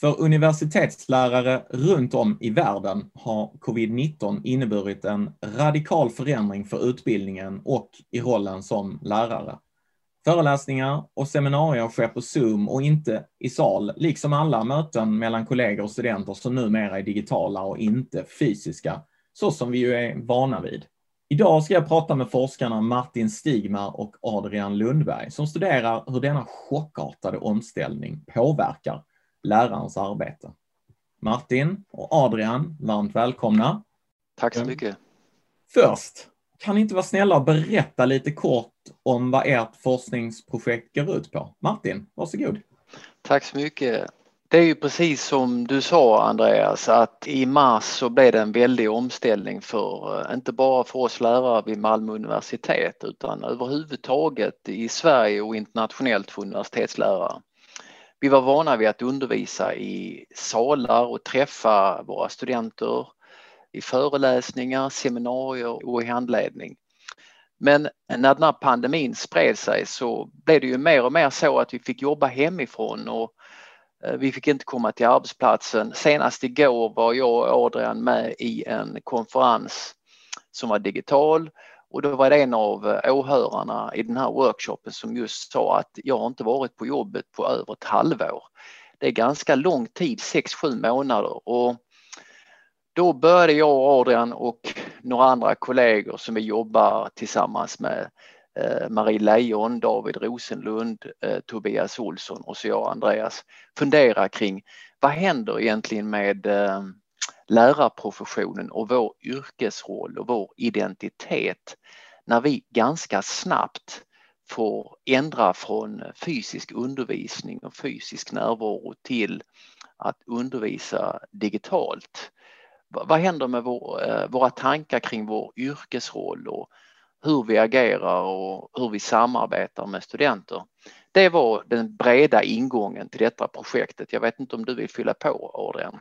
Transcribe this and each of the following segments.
För universitetslärare runt om i världen har covid-19 inneburit en radikal förändring för utbildningen och i rollen som lärare. Föreläsningar och seminarier sker på Zoom och inte i sal, liksom alla möten mellan kollegor och studenter som numera är digitala och inte fysiska, så som vi ju är vana vid. Idag ska jag prata med forskarna Martin Stigmar och Adrian Lundberg som studerar hur denna chockartade omställning påverkar lärarens arbete. Martin och Adrian, varmt välkomna. Tack så mycket. Först, kan ni inte vara snälla och berätta lite kort om vad ert forskningsprojekt går ut på? Martin, varsågod. Tack så mycket. Det är ju precis som du sa Andreas att i mars så blev det en väldig omställning för eh, inte bara för oss lärare vid Malmö universitet utan överhuvudtaget i Sverige och internationellt för universitetslärare. Vi var vana vid att undervisa i salar och träffa våra studenter i föreläsningar, seminarier och i handledning. Men när den här pandemin spred sig så blev det ju mer och mer så att vi fick jobba hemifrån och eh, vi fick inte komma till arbetsplatsen. Senast igår var jag och Adrian med i en konferens som var digital och då var det en av eh, åhörarna i den här workshopen som just sa att jag har inte varit på jobbet på över ett halvår. Det är ganska lång tid, 6-7 månader och då började jag och Adrian och några andra kollegor som vi jobbar tillsammans med eh, Marie Leijon, David Rosenlund, eh, Tobias Olsson och så jag Andreas fundera kring vad händer egentligen med lärarprofessionen och vår yrkesroll och vår identitet när vi ganska snabbt får ändra från fysisk undervisning och fysisk närvaro till att undervisa digitalt. Vad händer med vår, eh, våra tankar kring vår yrkesroll och hur vi agerar och hur vi samarbetar med studenter? Det var den breda ingången till detta projektet. Jag vet inte om du vill fylla på Adrian?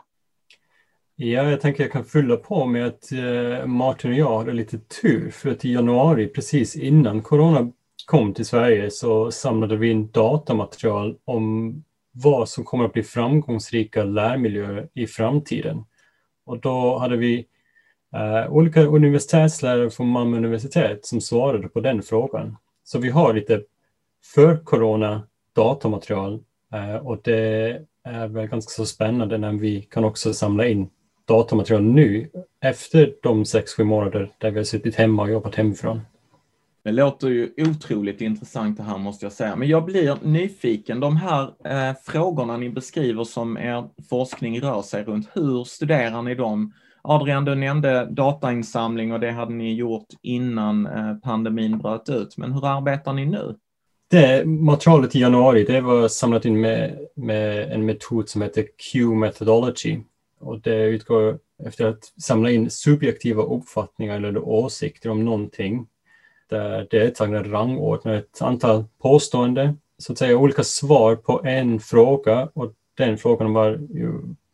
Ja, jag tänker jag kan fylla på med att eh, Martin och jag hade lite tur för att i januari, precis innan corona kom till Sverige, så samlade vi in datamaterial om vad som kommer att bli framgångsrika lärmiljöer i framtiden. Och då hade vi eh, olika universitetslärare från Malmö universitet som svarade på den frågan. Så vi har lite för corona datamaterial eh, och det är väl ganska så spännande när vi kan också samla in datamaterial nu efter de sex, sju månader där vi har suttit hemma och jobbat hemifrån. Det låter ju otroligt intressant det här måste jag säga, men jag blir nyfiken. De här eh, frågorna ni beskriver som er forskning rör sig runt, hur studerar ni dem? Adrian, du nämnde datainsamling och det hade ni gjort innan eh, pandemin bröt ut, men hur arbetar ni nu? Det materialet i januari, det var samlat in med, med en metod som heter Q-methodology och det utgår efter att samla in subjektiva uppfattningar eller åsikter om någonting. Där deltagarna rangordnar ett antal påståenden, så att säga olika svar på en fråga och den frågan var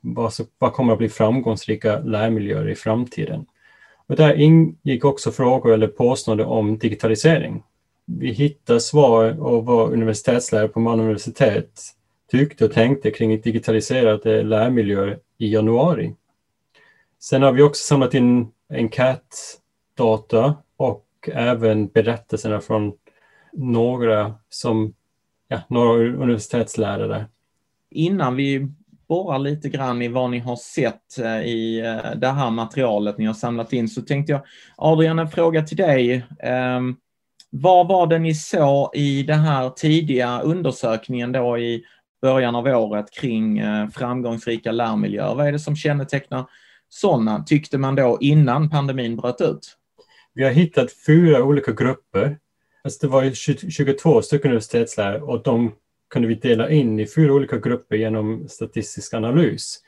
vad, vad kommer att bli framgångsrika lärmiljöer i framtiden? Och där ingick också frågor eller påståenden om digitalisering. Vi hittade svar och var universitetslärare på Malmö universitet tyckte och tänkte kring digitaliserade lärmiljöer i januari. Sen har vi också samlat in enkätdata och även berättelserna från några som ja, några universitetslärare. Innan vi borrar lite grann i vad ni har sett eh, i eh, det här materialet ni har samlat in så tänkte jag, Adrian, en fråga till dig. Ehm, vad var det ni såg i den här tidiga undersökningen då i början av året kring eh, framgångsrika lärmiljöer. Vad är det som kännetecknar sådana, tyckte man då innan pandemin bröt ut? Vi har hittat fyra olika grupper. Alltså det var 22 stycken universitetslärare och de kunde vi dela in i fyra olika grupper genom statistisk analys.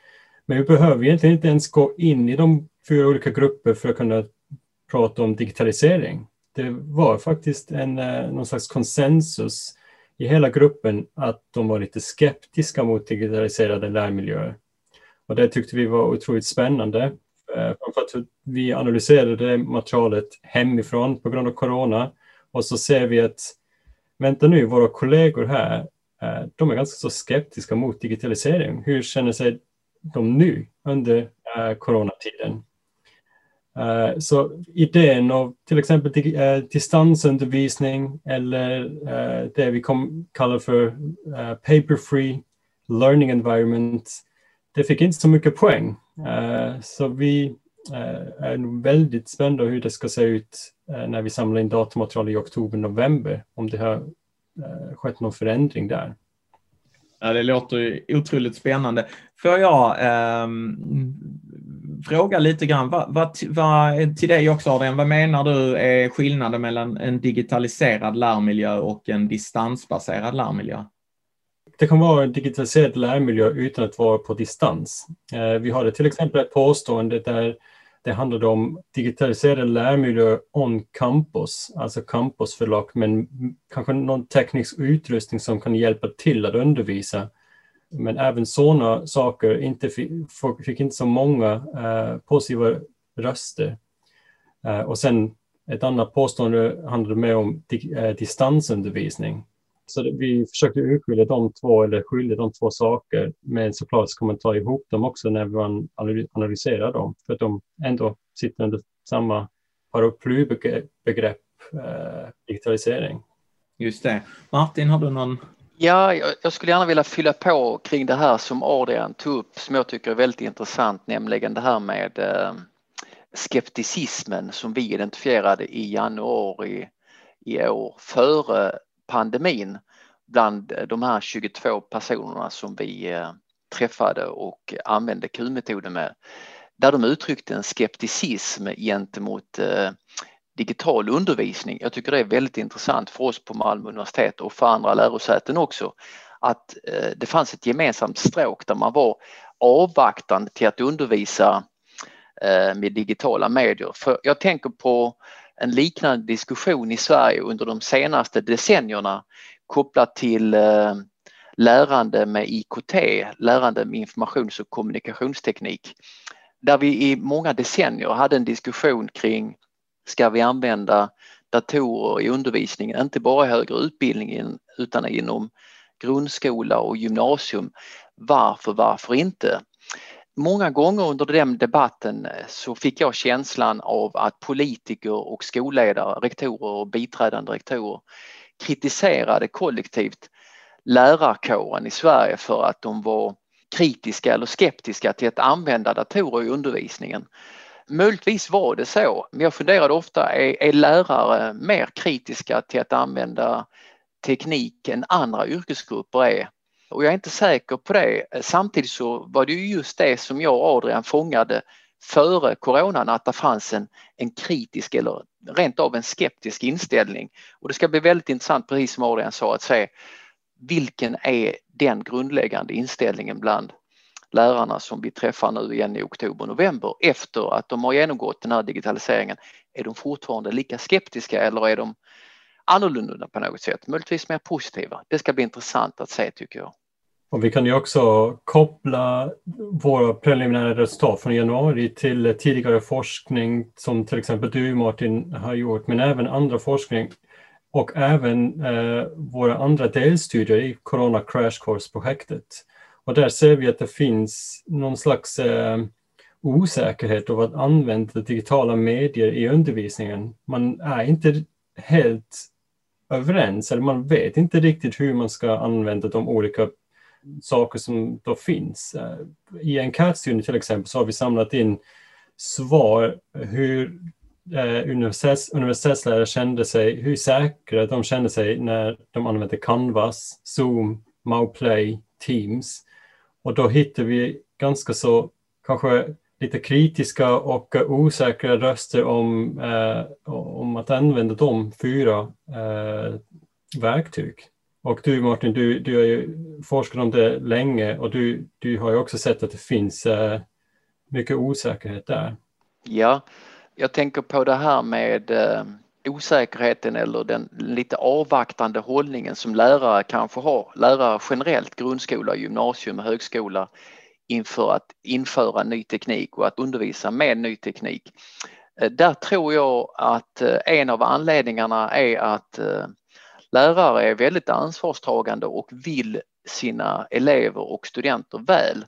Men vi behöver egentligen inte ens gå in i de fyra olika grupper för att kunna prata om digitalisering. Det var faktiskt en, eh, någon slags konsensus i hela gruppen att de var lite skeptiska mot digitaliserade lärmiljöer. Och det tyckte vi var otroligt spännande. Eh, För att vi analyserade materialet hemifrån på grund av corona och så ser vi att vänta nu, våra kollegor här, eh, de är ganska så skeptiska mot digitalisering. Hur känner sig de nu under eh, coronatiden? Eh, så idén av till exempel eh, distansundervisning eller eh, det vi kallar för paper-free learning environment, det fick inte så mycket poäng. Så vi är väldigt spända hur det ska se ut när vi samlar in datamaterial i oktober-november, om det har skett någon förändring där. Ja, det låter otroligt spännande. Får jag eh, fråga lite grann, vad, vad, vad, till dig också Adrian, vad menar du är skillnaden mellan en digitaliserad lärmiljö och en distansbaserad lärmiljö? Det kan vara en digitaliserad lärmiljö utan att vara på distans. Eh, vi hade till exempel ett påstående där det handlade om digitaliserad lärmiljö on campus, alltså campusförlag, men kanske någon teknisk utrustning som kan hjälpa till att undervisa. Men även sådana saker inte fick, fick inte så många eh, positiva röster. Eh, och sen ett annat påstående handlade mer om di, eh, distansundervisning. Så vi försökte urskilja de två, eller skilja de två saker, men såklart ska man ta ihop dem också när man analyserar dem, för att de ändå sitter under samma paraplybegrepp, eh, digitalisering. Just det. Martin, har du någon Ja, jag skulle gärna vilja fylla på kring det här som Adrian tog upp som jag tycker är väldigt intressant, nämligen det här med eh, skepticismen som vi identifierade i januari i år före pandemin bland eh, de här 22 personerna som vi eh, träffade och använde Q-metoden med. Där de uttryckte en skepticism gentemot digital undervisning. Jag tycker det är väldigt intressant för oss på Malmö universitet och för andra lärosäten också att eh, det fanns ett gemensamt stråk där man var avvaktande till att undervisa eh, med digitala medier. För jag tänker på en liknande diskussion i Sverige under de senaste decennierna kopplat till eh, lärande med IKT, lärande med informations och kommunikationsteknik. Där vi i många decennier hade en diskussion kring ska vi använda datorer i undervisningen, inte bara i högre utbildning utan inom grundskola och gymnasium. Varför, varför inte? Många gånger under den debatten eh, så fick jag känslan av att politiker och skolledare, rektorer och biträdande rektorer kritiserade kollektivt lärarkåren i Sverige för att de var kritiska eller skeptiska till att använda datorer i undervisningen. Möjligtvis var det så, men jag funderade ofta, är, är lärare mer kritiska till att använda teknik än andra yrkesgrupper är? Och jag är inte säker på det. Samtidigt så var det ju just det som jag och Adrian fångade före coronan att det fanns en, en kritisk eller rent av en skeptisk inställning. Och det ska bli väldigt intressant, precis som Adrian sa, att se vilken är den grundläggande inställningen bland lärarna som vi träffar nu igen i oktober november efter att de har genomgått den här digitaliseringen. Är de fortfarande lika skeptiska eller är de annorlunda på något sätt, möjligtvis mer positiva. Det ska bli intressant att se tycker jag. Och vi kan ju också koppla våra preliminära resultat från januari till tidigare forskning som till exempel du Martin har gjort, men även andra forskning och även eh, våra andra delstudier i Corona Crash Course-projektet. Och där ser vi att det finns någon slags eh, osäkerhet av att använda digitala medier i undervisningen. Man är inte helt överens, eller man vet inte riktigt hur man ska använda de olika saker som då finns. Eh, I enkätstudien till exempel så har vi samlat in svar hur eh, universitets, universitetslärare kände sig, hur säkra de kände sig när de använde Canvas, Zoom, Mauplay, Teams. Och då hittar vi ganska så kanske lite kritiska och osäkra röster om, eh, om att använda de fyra eh, verktyg. Och du Martin, du, du har ju forskat om det länge och du, du har ju också sett att det finns eh, mycket osäkerhet där. Ja, jag tänker på det här med eh, osäkerheten eller den lite avvaktande hållningen som lärare kanske har, lärare generellt, grundskola, gymnasium, högskola inför att införa ny teknik och att undervisa med ny teknik. Eh, där tror jag att eh, en av anledningarna är att eh, lärare är väldigt ansvarstagande och vill sina elever och studenter väl.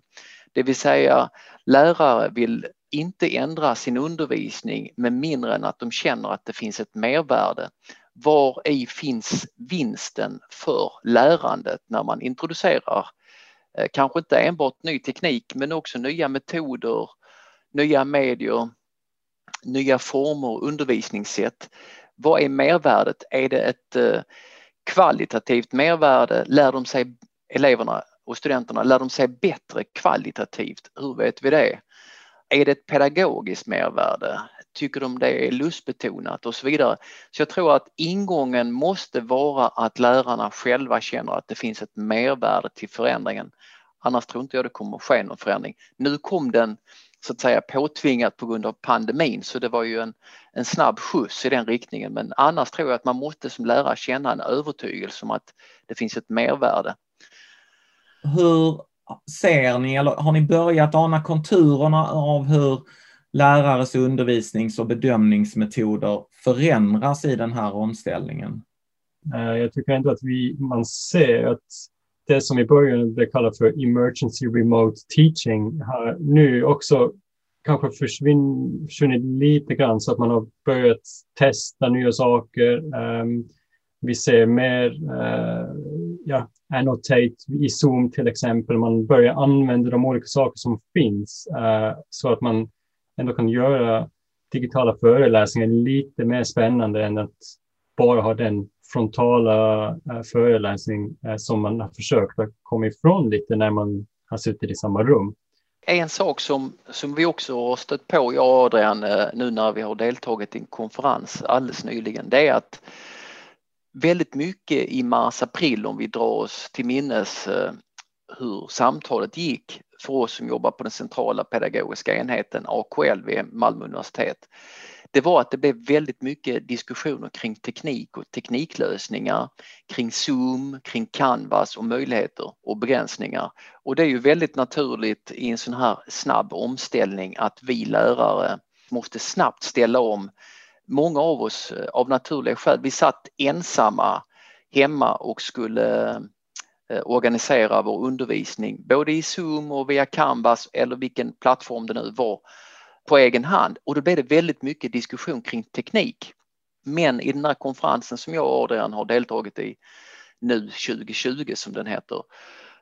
Det vill säga lärare vill inte ändra sin undervisning med mindre än att de känner att det finns ett mervärde. Var i finns vinsten för lärandet när man introducerar eh, kanske inte enbart ny teknik men också nya metoder, nya medier, nya former, undervisningssätt. Vad är mervärdet? Är det ett eh, kvalitativt mervärde? Lär de sig eleverna och studenterna, lär de sig bättre kvalitativt? Hur vet vi det? Är det ett pedagogiskt mervärde? Tycker de det är lustbetonat och så vidare? Så jag tror att ingången måste vara att lärarna själva känner att det finns ett mervärde till förändringen. Annars tror inte jag det kommer att ske någon förändring. Nu kom den så att säga påtvingat på grund av pandemin så det var ju en, en snabb skjuts i den riktningen men annars tror jag att man måste som lärare känna en övertygelse om att det finns ett mervärde. Hur ser ni, eller har ni börjat ana konturerna av hur lärares undervisnings och bedömningsmetoder förändras i den här omställningen? Eh, jag tycker ändå att vi, man ser att det som i början kallades för emergency remote teaching har nu också kanske försvunnit lite grann så att man har börjat testa nya saker. Um, vi ser mer uh, ja, annotate i Zoom till exempel. Man börjar använda de olika saker som finns uh, så att man ändå kan göra digitala föreläsningar lite mer spännande än att bara ha den frontala uh, föreläsning uh, som man har försökt att komma ifrån lite när man har suttit i samma rum. En sak som, som vi också har stött på, jag och Adrian, nu när vi har deltagit i en konferens alldeles nyligen, det är att väldigt mycket i mars-april om vi drar oss till minnes eh, hur samtalet gick för oss som jobbar på den centrala pedagogiska enheten AKL vid Malmö universitet. Det var att det blev väldigt mycket diskussioner kring teknik och tekniklösningar, kring Zoom, kring Canvas och möjligheter och begränsningar. Och det är ju väldigt naturligt i en sån här snabb omställning att vi lärare måste snabbt ställa om många av oss eh, av naturliga skäl, vi satt ensamma hemma och skulle eh, organisera vår undervisning både i Zoom och via Canvas eller vilken plattform det nu var på egen hand och då blev det väldigt mycket diskussion kring teknik. Men i den här konferensen som jag och Adrian har deltagit i nu 2020 som den heter,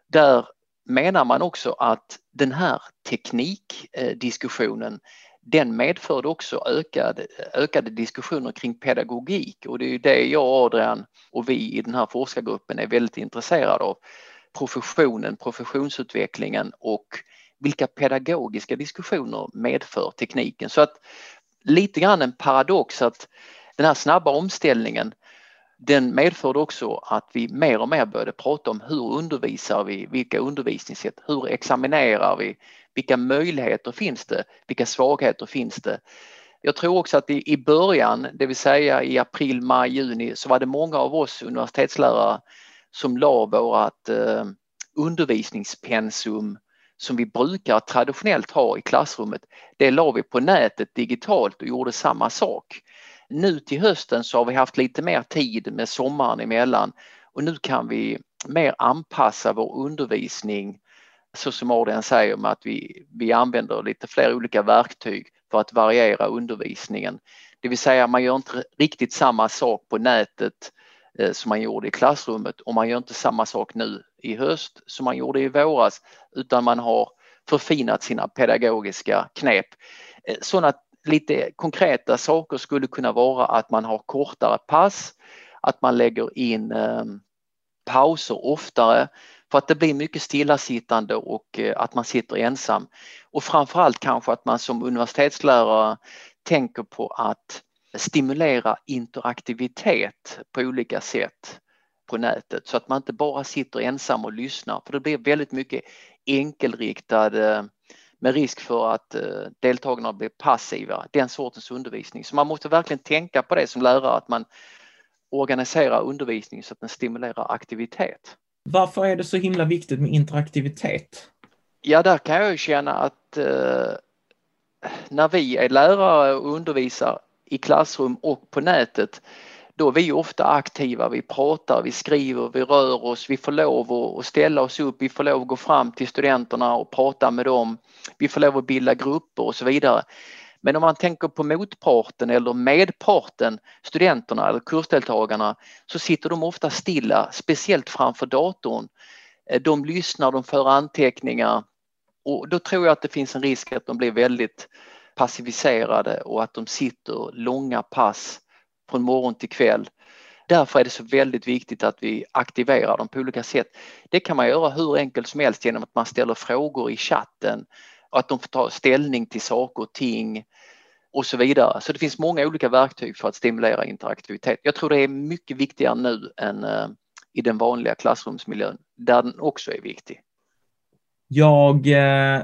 där menar man också att den här teknikdiskussionen den medförde också ökade, ökade diskussioner kring pedagogik och det är ju det jag, Adrian och vi i den här forskargruppen är väldigt intresserade av. Professionen, professionsutvecklingen och vilka pedagogiska diskussioner medför tekniken? Så att lite grann en paradox att den här snabba omställningen den medförde också att vi mer och mer började prata om hur undervisar vi, vilka undervisningssätt, hur examinerar vi, vilka möjligheter finns det? Vilka svagheter finns det? Jag tror också att i, början, det vill säga i april, maj, juni, så var det många av oss universitetslärare som la vårt eh, undervisningspensum som vi brukar traditionellt ha i klassrummet, det la vi på nätet digitalt och gjorde samma sak. Nu till hösten så har vi haft lite mer tid med sommaren emellan och nu kan vi mer anpassa vår undervisning så som Adrian säger med att vi, vi använder lite fler olika verktyg för att variera undervisningen. Det vill säga man gör inte riktigt samma sak på nätet eh, som man gjorde i klassrummet och man gör inte samma sak nu i höst som man gjorde i våras utan man har förfinat sina pedagogiska knep. Eh, sådana lite konkreta saker skulle kunna vara att man har kortare pass, att man lägger in eh, pauser oftare för att det blir mycket stillasittande och eh, att man sitter ensam. Och framförallt kanske att man som universitetslärare tänker på att stimulera interaktivitet på olika sätt på nätet så att man inte bara sitter ensam och lyssnar för det blir väldigt mycket enkelriktad eh, med risk för att eh, deltagarna blir passiva, den sortens undervisning. Så man måste verkligen tänka på det som lärare att man organiserar undervisning så att den stimulerar aktivitet. Varför är det så himla viktigt med interaktivitet? Ja, där kan jag känna att eh, när vi är lärare och undervisar i klassrum och på nätet, då är vi ofta aktiva, vi pratar, vi skriver, vi rör oss, vi får lov att ställa oss upp, vi får lov att gå fram till studenterna och prata med dem, vi får lov att bilda grupper och så vidare. Men om man tänker på motparten eller medparten, studenterna eller kursdeltagarna, så sitter de ofta stilla, speciellt framför datorn. Eh, de lyssnar, de för anteckningar. Och då tror jag att det finns en risk att de blir väldigt passiviserade och att de sitter långa pass från morgon till kväll. Därför är det så väldigt viktigt att vi aktiverar dem på olika sätt. Det kan man göra hur enkelt som helst genom att man ställer frågor i chatten och att de får ta ställning till saker och ting och så vidare. Så det finns många olika verktyg för att stimulera interaktivitet. Jag tror det är mycket viktigare nu än eh, i den vanliga klassrumsmiljön där den också är viktig. Jag eh,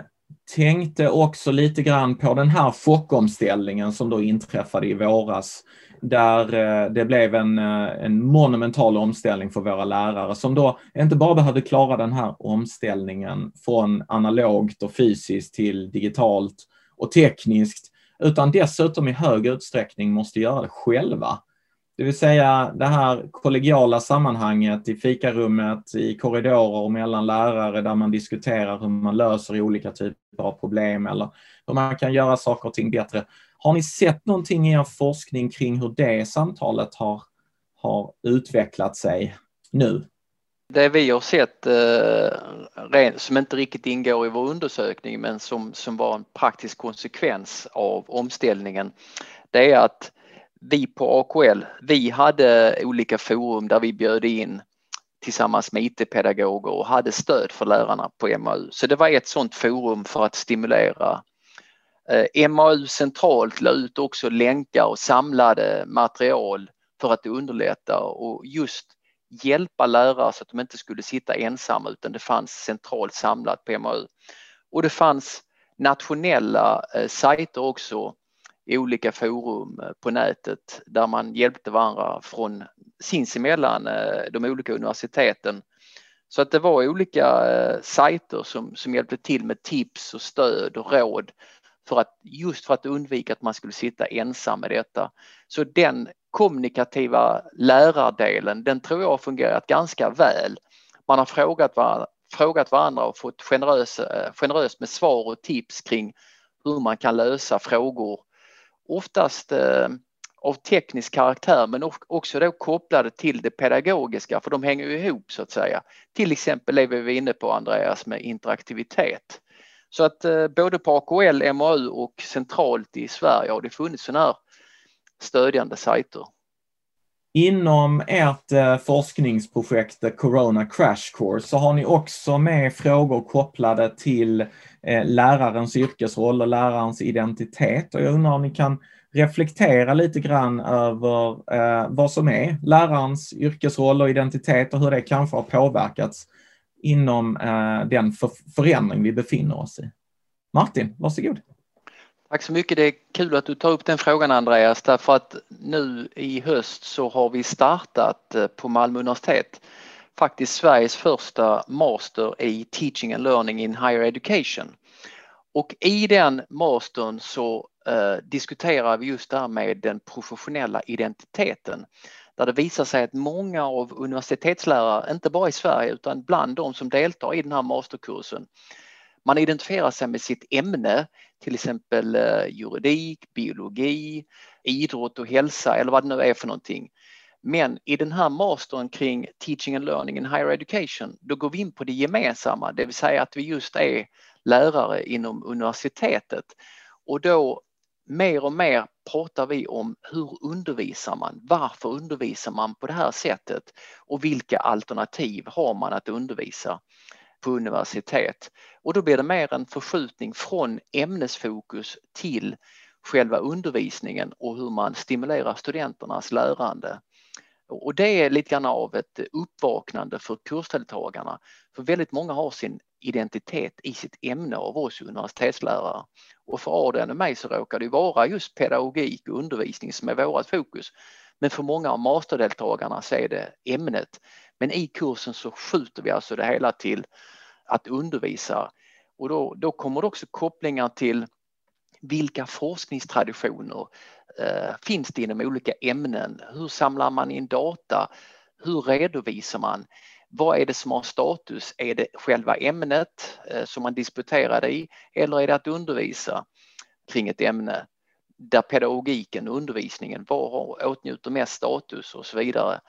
tänkte också lite grann på den här chockomställningen som då inträffade i våras där eh, det blev en, eh, en monumental omställning för våra lärare som då inte bara behövde klara den här omställningen från analogt och fysiskt till digitalt och tekniskt, utan dessutom i hög utsträckning måste göra det själva. Det vill säga det här kollegiala sammanhanget i fikarummet, i korridorer mellan lärare där man diskuterar hur man löser olika typer av problem eller hur man kan göra saker och ting bättre. Har ni sett någonting i er forskning kring hur det samtalet har, har utvecklat sig nu? Det vi har sett eh, som inte riktigt ingår i vår undersökning men som, som var en praktisk konsekvens av omställningen det är att vi på AKL, vi hade olika forum där vi bjöd in tillsammans med IT-pedagoger och hade stöd för lärarna på MAU. Så det var ett sådant forum för att stimulera. Eh, MAU centralt la ut också länkar och samlade material för att underlätta och just hjälpa lärare så att de inte skulle sitta ensamma utan det fanns centralt samlat på MAU. Och det fanns nationella eh, sajter också i olika forum eh, på nätet där man hjälpte varandra från sinsemellan eh, de olika universiteten. Så att det var olika sajter som, som hjälpte till med tips och stöd och råd för att just för att undvika att man skulle sitta ensam med detta. Så den kommunikativa lärardelen, den tror jag har fungerat ganska väl. Man har frågat, var, frågat varandra och fått generös, generöst med svar och tips kring hur man kan lösa frågor oftast eh, av teknisk karaktär men också då kopplade till det pedagogiska för de hänger ju ihop så att säga. Till exempel det vi var inne på Andreas med interaktivitet. Så att eh, både på AKL, MAU och centralt i Sverige har det funnits sådana här stödjande sajter. Inom ert eh, forskningsprojekt Corona Crash Course så har ni också med frågor kopplade till eh, lärarens yrkesroll och lärarens identitet. Och jag undrar om ni kan reflektera lite grann över vad som är lärarens yrkesroll och identitet och hur det kanske har påverkats inom eh, den förändring vi befinner oss i. Martin, varsågod. Tack så mycket. Det är kul att du tar upp den frågan Andreas därför att nu i höst så har vi startat eh, på Malmö universitet faktiskt Sveriges första master i Teaching and Learning in Higher Education. Och i den mastern så eh, diskuterar vi just det här med den professionella identiteten där det visar sig att många av universitetslärare, inte bara i Sverige utan bland de som deltar i den här masterkursen, man identifierar sig med sitt ämne, till exempel eh, juridik, biologi, idrott och hälsa eller vad det nu är för någonting. Men i den här mastern kring Teaching and Learning in Higher Education, då går vi in på det gemensamma, det vill säga att vi just är lärare inom universitetet. Och då mer och mer pratar vi om hur undervisar man? Varför undervisar man på det här sättet? Och vilka alternativ har man att undervisa? på universitet. Och då blir det mer en förskjutning från ämnesfokus till själva undervisningen och hur man stimulerar studenternas lärande. Och det är lite grann av ett uppvaknande för kursdeltagarna. För väldigt många har sin identitet i sitt ämne av oss universitetslärare. Och för Adrian och mig så råkar det vara just pedagogik och undervisning som är vårt fokus. Men för många av masterdeltagarna så är det ämnet. Men i kursen så skjuter vi alltså det hela till att undervisa och då, då kommer det också kopplingar till vilka forskningstraditioner eh, finns det inom olika ämnen? Hur samlar man in data? Hur redovisar man? Vad är det som har status? Är det själva ämnet eh, som man disputerade i eller är det att undervisa kring ett ämne där pedagogiken och undervisningen var åtnjuter mest status och så vidare.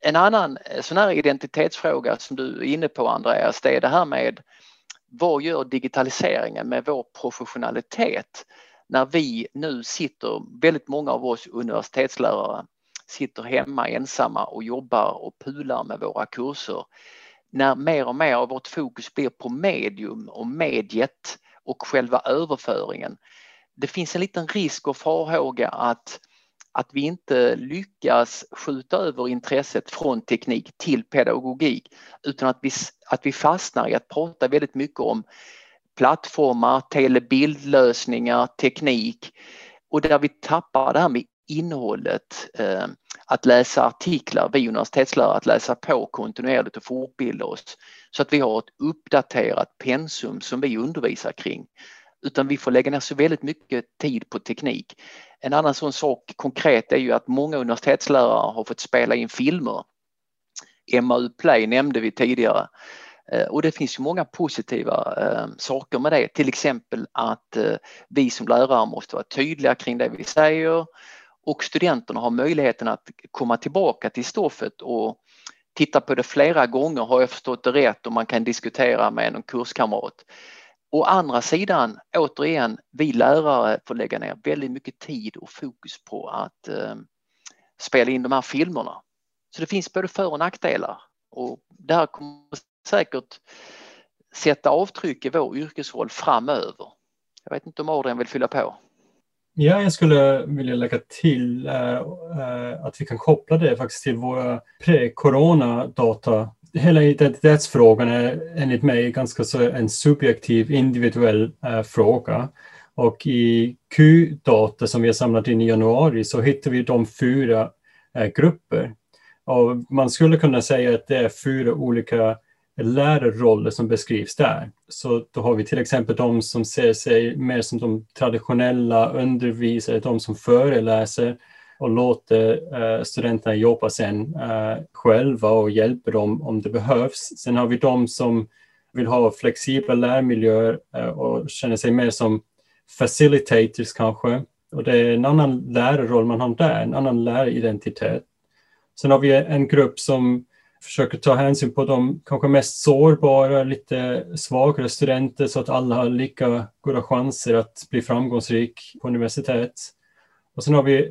En annan eh, sån här identitetsfråga som du är inne på Andreas, det är det här med vad gör digitaliseringen med vår professionalitet när vi nu sitter, väldigt många av oss universitetslärare sitter hemma ensamma och jobbar och pular med våra kurser. När mer och mer av vårt fokus blir på medium och mediet och själva överföringen. Det finns en liten risk och farhåga att att vi inte lyckas skjuta över intresset från teknik till pedagogik utan att vi, att vi fastnar i att prata väldigt mycket om plattformar, telebildlösningar, teknik och där vi tappar det här med innehållet, eh, att läsa artiklar, vi universitetslärare, att läsa på kontinuerligt och fortbilda oss så att vi har ett uppdaterat pensum som vi undervisar kring utan vi får lägga ner så väldigt mycket tid på teknik. En annan sån sak konkret är ju att många universitetslärare har fått spela in filmer. MAU Play nämnde vi tidigare eh, och det finns ju många positiva eh, saker med det, till exempel att eh, vi som lärare måste vara tydliga kring det vi säger och studenterna har möjligheten att komma tillbaka till stoffet och titta på det flera gånger, har jag förstått det rätt, och man kan diskutera med en kurskamrat. Å andra sidan, återigen, vi lärare får lägga ner väldigt mycket tid och fokus på att eh, spela in de här filmerna. Så det finns både för och nackdelar och det här kommer säkert sätta avtryck i vår yrkesroll framöver. Jag vet inte om Adrian vill fylla på? Ja, jag skulle vilja lägga till äh, att vi kan koppla det faktiskt till våra pre-corona data hela identitetsfrågan är enligt mig ganska så en subjektiv individuell äh, fråga. Och i Q-data som vi har samlat in i januari så hittar vi de fyra äh, grupper. Och man skulle kunna säga att det är fyra olika lärarroller som beskrivs där. Så då har vi till exempel de som ser sig mer som de traditionella undervisare, de som föreläser, och låter eh, studenterna jobba sen eh, själva och hjälper dem om det behövs. Sen har vi de som vill ha flexibla lärmiljöer eh, och känner sig mer som facilitators kanske. Och det är en annan lärarroll man har där, en annan läraridentitet. Sen har vi en grupp som försöker ta hänsyn på de kanske mest sårbara, lite svagare studenter så att alla har lika goda chanser att bli framgångsrik på universitet. Och sen har vi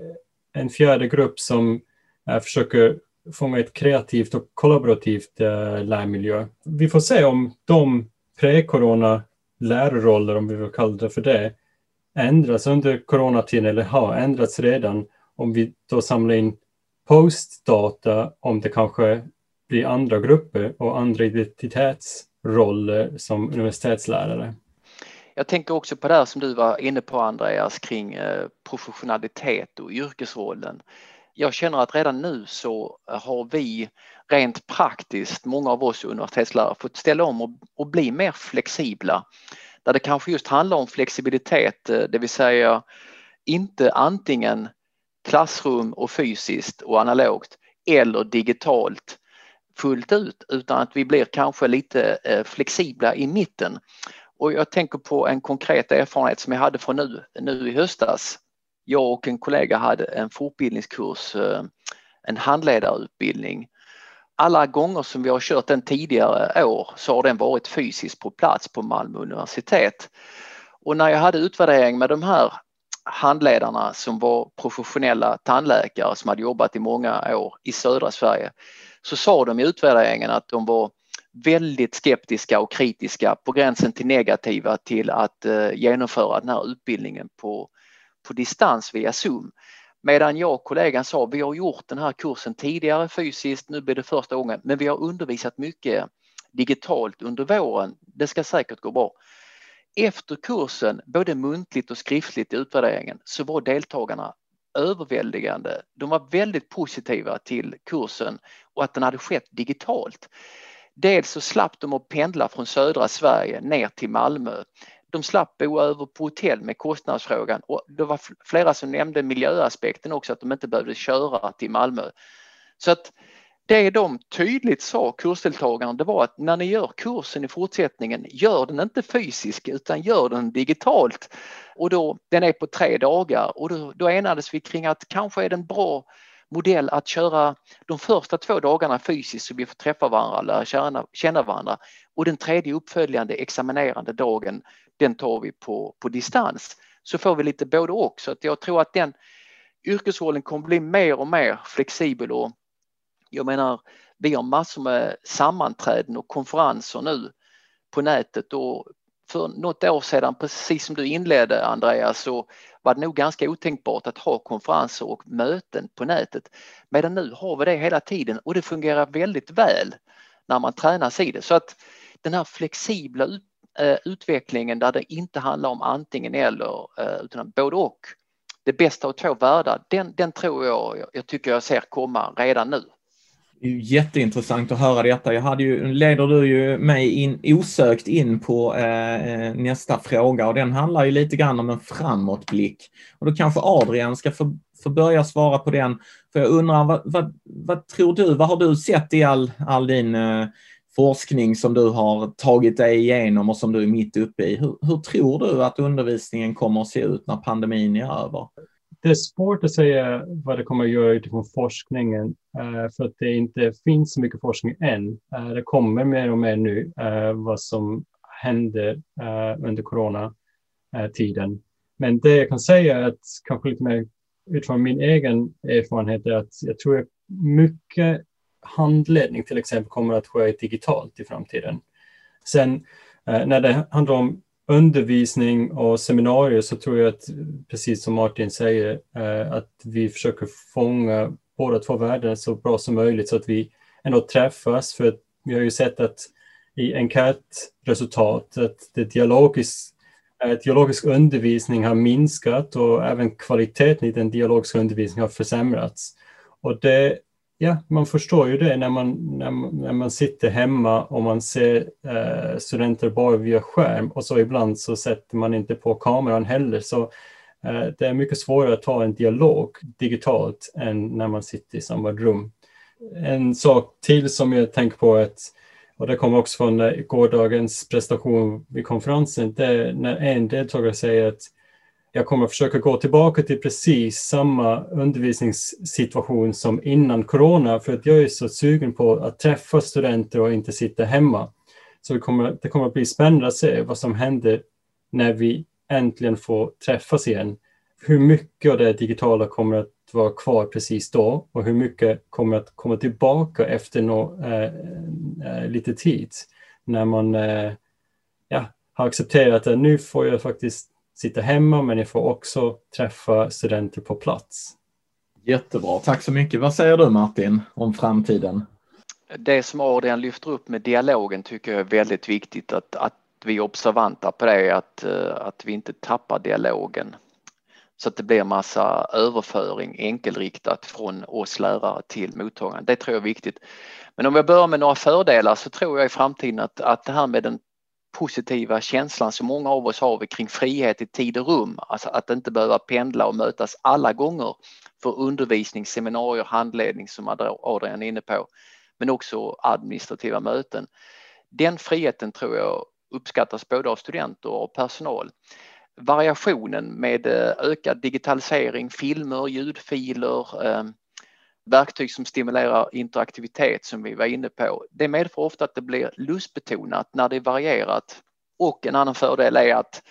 en fjärde grupp som äh, försöker fånga ett kreativt och kollaborativt eh, lärmiljö. Vi får se om de pre-corona lärarroller, om vi vill kalla det för det, ändras under coronatiden eller har ändrats redan om vi då samlar in postdata om det kanske i andra grupper och andra identitetsroller som universitetslärare. Jag tänker också på det här som du var inne på Andreas kring eh, professionalitet och yrkesrollen. Jag känner att redan nu så har vi rent praktiskt, många av oss universitetslärare, fått ställa om och, och bli mer flexibla. Där det kanske just handlar om flexibilitet, eh, det vill säga inte antingen klassrum och fysiskt och analogt eller digitalt fullt ut utan att vi blir kanske lite eh, flexibla i mitten och jag tänker på en konkret erfarenhet som jag hade från nu, nu i höstas. Jag och en kollega hade en fortbildningskurs, eh, en handledarutbildning. Alla gånger som vi har kört den tidigare år så har den varit fysiskt på plats på Malmö universitet. Och när jag hade utvärdering med de här handledarna som var professionella tandläkare som hade jobbat i många år i södra Sverige så sa de i utvärderingen att de var väldigt skeptiska och kritiska på gränsen till negativa till att eh, genomföra den här utbildningen på, på distans via Zoom. Medan jag och kollegan sa vi har gjort den här kursen tidigare fysiskt, nu blir det första gången, men vi har undervisat mycket digitalt under våren. Det ska säkert gå bra. Efter kursen, både muntligt och skriftligt i utvärderingen, så var deltagarna överväldigande. De var väldigt positiva till kursen och att den hade skett digitalt. Dels så slapp de att pendla från södra Sverige ner till Malmö. de slapp bo över på hotell med kostnadsfrågan och det var flera som nämnde miljöaspekten också att de inte behövde köra till Malmö. Så att det de tydligt sa kursdeltagarna det var att när ni gör kursen i fortsättningen, gör den inte fysisk utan gör den digitalt. Och då, den är på tre dagar och då, då enades vi kring att kanske är det en bra modell att köra de första två dagarna fysiskt så vi får träffa varandra, lära känna, känna varandra och den tredje uppföljande examinerande dagen den tar vi på, på distans. Så får vi lite både och så att jag tror att den yrkesrollen kommer bli mer och mer flexibel och jag menar, vi har massor med sammanträden och konferenser nu på nätet och för något år sedan, precis som du inledde Andreas, så var det nog ganska otänkbart att ha konferenser och möten på nätet. Medan nu har vi det hela tiden och det fungerar väldigt väl när man tränas i det. Så att den här flexibla eh, utvecklingen där det inte handlar om antingen eller eh, utan både och. Det bästa av två världar, den, den tror jag, jag tycker jag ser komma redan nu. Det är jätteintressant att höra detta. Jag hade ju, leder du ju mig in, osökt in på eh, eh, nästa fråga och den handlar ju lite grann om en framåtblick. Och då kanske Adrian ska få, få börja svara på den. För jag undrar, vad, vad, vad tror du, vad har du sett i all, all din eh, forskning som du har tagit dig igenom och som du är mitt uppe i? Hur, hur tror du att undervisningen kommer att se ut när pandemin är över? Det är svårt att säga vad det kommer att göra utifrån forskningen eh, för att det inte finns så mycket forskning än. Eh, det kommer mer och mer nu eh, vad som händer eh, under coronatiden. Eh, Men det jag kan säga är att kanske lite mer utifrån min egen erfarenhet är att jag tror att mycket handledning till exempel kommer att ske digitalt i framtiden. Sen eh, när det handlar om undervisning och seminarier så tror jag att, precis som Martin säger, eh, att vi försöker fånga båda två världarna så bra som möjligt så att vi ändå träffas. För vi har ju sett att i enkätresultat att det dialogisk, eh, dialogisk undervisning har minskat och även kvaliteten i den dialogiska undervisningen har försämrats. Och det ja, man förstår ju det när man, när när man sitter hemma och man ser eh, studenter bara via skärm och så ibland så sätter man inte på kameran heller. Så eh, det är mycket svårare att ta en dialog digitalt än när man sitter i samma rum. En sak till som jag tänker på är att och det kommer också från eh, gårdagens prestation vid konferensen, det är när en deltagare säger att jag kommer försöka gå tillbaka till precis samma undervisningssituation som innan corona för att jag är så sugen på att träffa studenter och inte sitta hemma. Så det kommer, det kommer att bli spännande att se vad som händer när vi äntligen får träffas igen. Hur mycket av det digitala kommer att vara kvar precis då och hur mycket kommer att komma tillbaka efter no, eh, eh, lite tid när man eh, ja, har accepterat att nu får jag faktiskt sitta hemma men jag får också träffa studenter på plats. Jättebra, tack så mycket. Vad säger du Martin om framtiden? Det som Adrian lyfter upp med dialogen tycker jag är väldigt viktigt att, att vi är observanta på det, att, eh, att vi inte tappar dialogen. Så att det blir massa överföring enkelriktat från oss lärare till mottagaren. Det tror jag är viktigt. Men om jag börjar med några fördelar så tror jag i framtiden att, att det här med den positiva känslan som många av oss har kring frihet i tid och rum, alltså att inte behöva pendla och mötas alla gånger för undervisning, seminarier, handledning som Adrian är inne på, men också administrativa möten. Den friheten tror jag uppskattas både av studenter och personal. Variationen med eh, ökad digitalisering, filmer, ljudfiler, eh, verktyg som stimulerar interaktivitet som vi var inne på. Det medför ofta att det blir lustbetonat när det är varierat och en annan fördel är att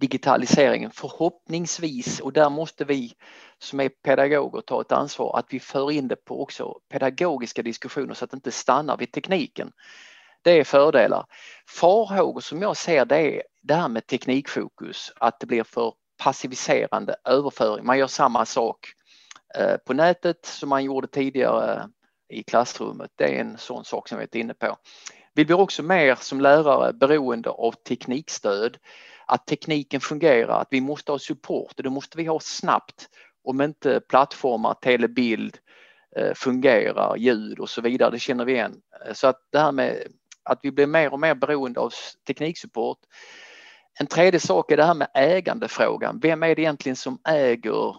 digitaliseringen förhoppningsvis och där måste vi som är pedagoger ta ett ansvar att vi för in det på också pedagogiska diskussioner så att det inte stannar vid tekniken. Det är fördelar. Farhågor som jag ser det är det här med teknikfokus, att det blir för passiviserande överföring. Man gör samma sak Eh, på nätet som man gjorde tidigare eh, i klassrummet. Det är en sån sak som vi är inne på. Vi blir också mer som lärare beroende av teknikstöd, att tekniken fungerar, att vi måste ha support och det måste vi ha snabbt om inte plattformar, telebild eh, fungerar, ljud och så vidare, det känner vi igen. Så att det här med att vi blir mer och mer beroende av tekniksupport En tredje sak är det här med ägandefrågan. Vem är det egentligen som äger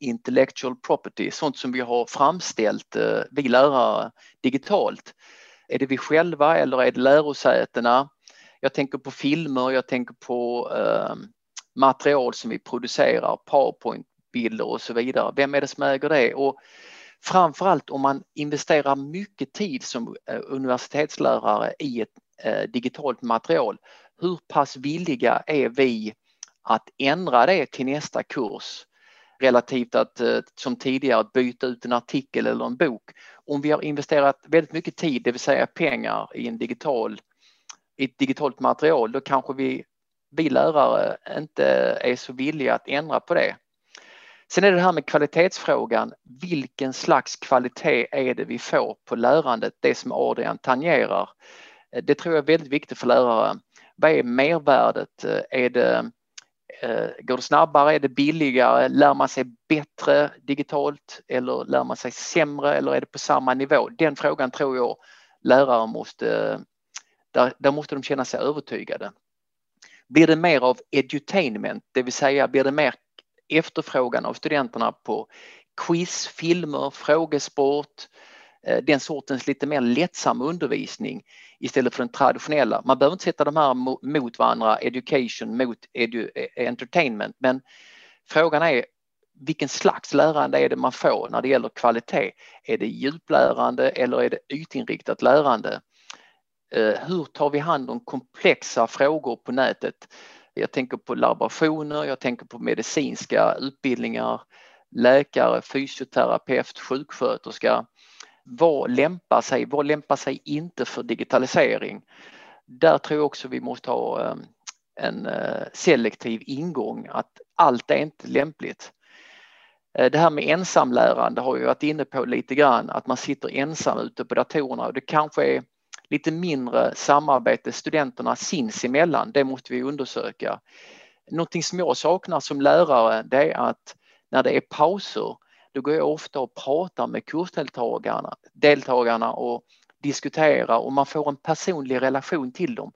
intellectual property, sånt som vi har framställt, eh, vi lärare, digitalt? Är det vi själva eller är det lärosätena? Jag tänker på filmer, jag tänker på eh, material som vi producerar, powerpoint-bilder och så vidare. Vem är det som äger det? Och framförallt om man investerar mycket tid som eh, universitetslärare i ett eh, digitalt material, hur pass villiga är vi att ändra det till nästa kurs relativt att eh, som tidigare byta ut en artikel eller en bok. Om vi har investerat väldigt mycket tid, det vill säga pengar i en digital i ett digitalt material, då kanske vi, vi lärare inte är så villiga att ändra på det. Sen är det här med kvalitetsfrågan. Vilken slags kvalitet är det vi får på lärandet? Det som Adrian tangerar. Eh, det tror jag är väldigt viktigt för lärare. Vad är mervärdet? Eh, är det, Eh, går det snabbare? Är det billigare? Lär man sig bättre digitalt eller lär man sig sämre eller är det på samma nivå? Den frågan tror jag lärare måste, där, där måste de känna sig övertygade. Blir det mer av edutainment, det vill säga blir det mer efterfrågan av studenterna på quiz, filmer, frågesport, Eh, den sortens lite mer lättsam undervisning istället för den traditionella. Man behöver inte sätta de här mot varandra, education mot edu eh, entertainment, men frågan är vilken slags lärande är det man får när det gäller kvalitet? Är det djuplärande eller är det ytinriktat lärande? Eh, hur tar vi hand om komplexa frågor på nätet? Jag tänker på laborationer, jag tänker på medicinska utbildningar, läkare, fysioterapeut, sjuksköterska. Vad lämpar sig, vad lämpar sig inte för digitalisering? Där tror jag också vi måste ha eh, en eh, selektiv ingång, att allt är inte lämpligt. Eh, det här med ensamlärande har jag varit inne på lite grann, att man sitter ensam ute på datorerna och det kanske är lite mindre samarbete studenterna sinsemellan, det måste vi undersöka. Någonting som jag saknar som lärare det är att när det är pauser då går jag ofta och pratar med kursdeltagarna deltagarna och diskuterar och man får en personlig relation till dem.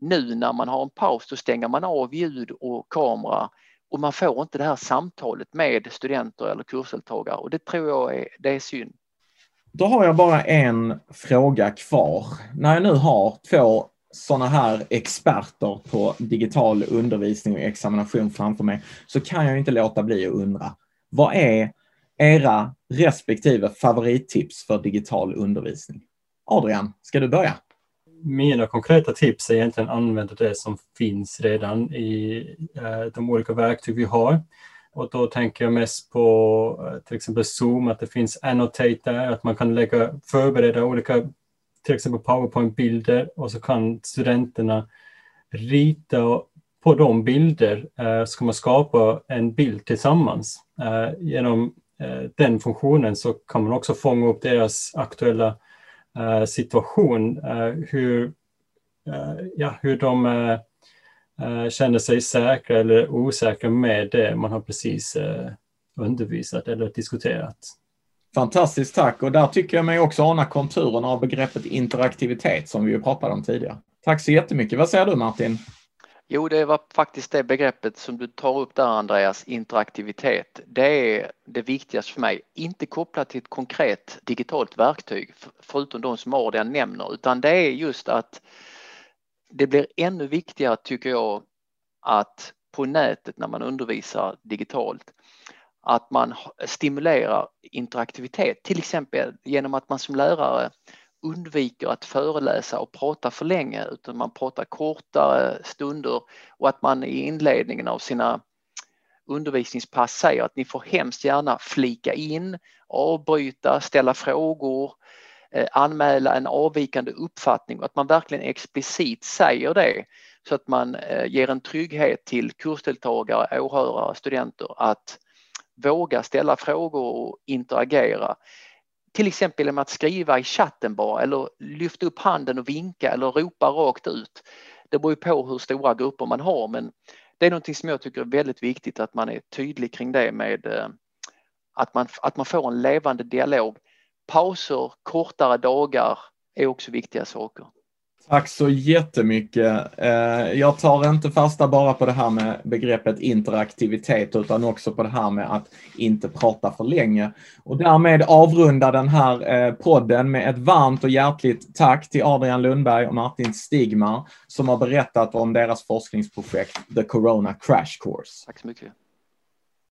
Nu när man har en paus då stänger man av ljud och kamera och man får inte det här samtalet med studenter eller kursdeltagare och det tror jag är, det är synd. Då har jag bara en fråga kvar. När jag nu har två sådana här experter på digital undervisning och examination framför mig så kan jag inte låta bli att undra. Vad är era respektive favorittips för digital undervisning? Adrian, ska du börja? Mina konkreta tips är egentligen att använda det som finns redan i eh, de olika verktyg vi har. Och då tänker jag mest på eh, till exempel Zoom, att det finns Annotate där, att man kan lägga, förbereda olika till exempel PowerPoint-bilder och så kan studenterna rita på de bilder eh, så kan man skapa en bild tillsammans. Eh, genom Eh, den funktionen så kan man också fånga upp deras aktuella eh, situation, eh, hur, eh, ja, hur de eh, eh, känner sig säkra eller osäkra med det man har precis eh, undervisat eller diskuterat. Fantastiskt tack och där tycker jag mig också ana konturerna av begreppet interaktivitet som vi ju pratade om tidigare. Tack så jättemycket. Vad säger du Martin? Jo, det var faktiskt det begreppet som du tar upp där Andreas, interaktivitet. Det är det viktigaste för mig, inte kopplat till ett konkret digitalt verktyg förutom de som Adrian nämner, utan det är just att det blir ännu viktigare tycker jag att på nätet när man undervisar digitalt att man stimulerar interaktivitet, till exempel genom att man som lärare undviker att föreläsa och prata för länge utan man pratar kortare stunder och att man i inledningen av sina undervisningspass säger att ni får hemskt gärna flika in, avbryta, ställa frågor, eh, anmäla en avvikande uppfattning och att man verkligen explicit säger det så att man eh, ger en trygghet till kursdeltagare, åhörare, studenter att våga ställa frågor och interagera. Till exempel genom att skriva i chatten bara eller lyfta upp handen och vinka eller ropa rakt ut. Det beror ju på hur stora grupper man har men det är någonting som jag tycker är väldigt viktigt att man är tydlig kring det med eh, att man, att man får en levande dialog pauser, kortare dagar är också viktiga saker. Tack så jättemycket. Eh, jag tar inte fasta bara på det här med begreppet interaktivitet utan också på det här med att inte prata för länge. Och därmed avrunda den här eh, podden med ett varmt och hjärtligt tack till Adrian Lundberg och Martin Stigmar som har berättat om deras forskningsprojekt The Corona Crash Course. Tack så mycket.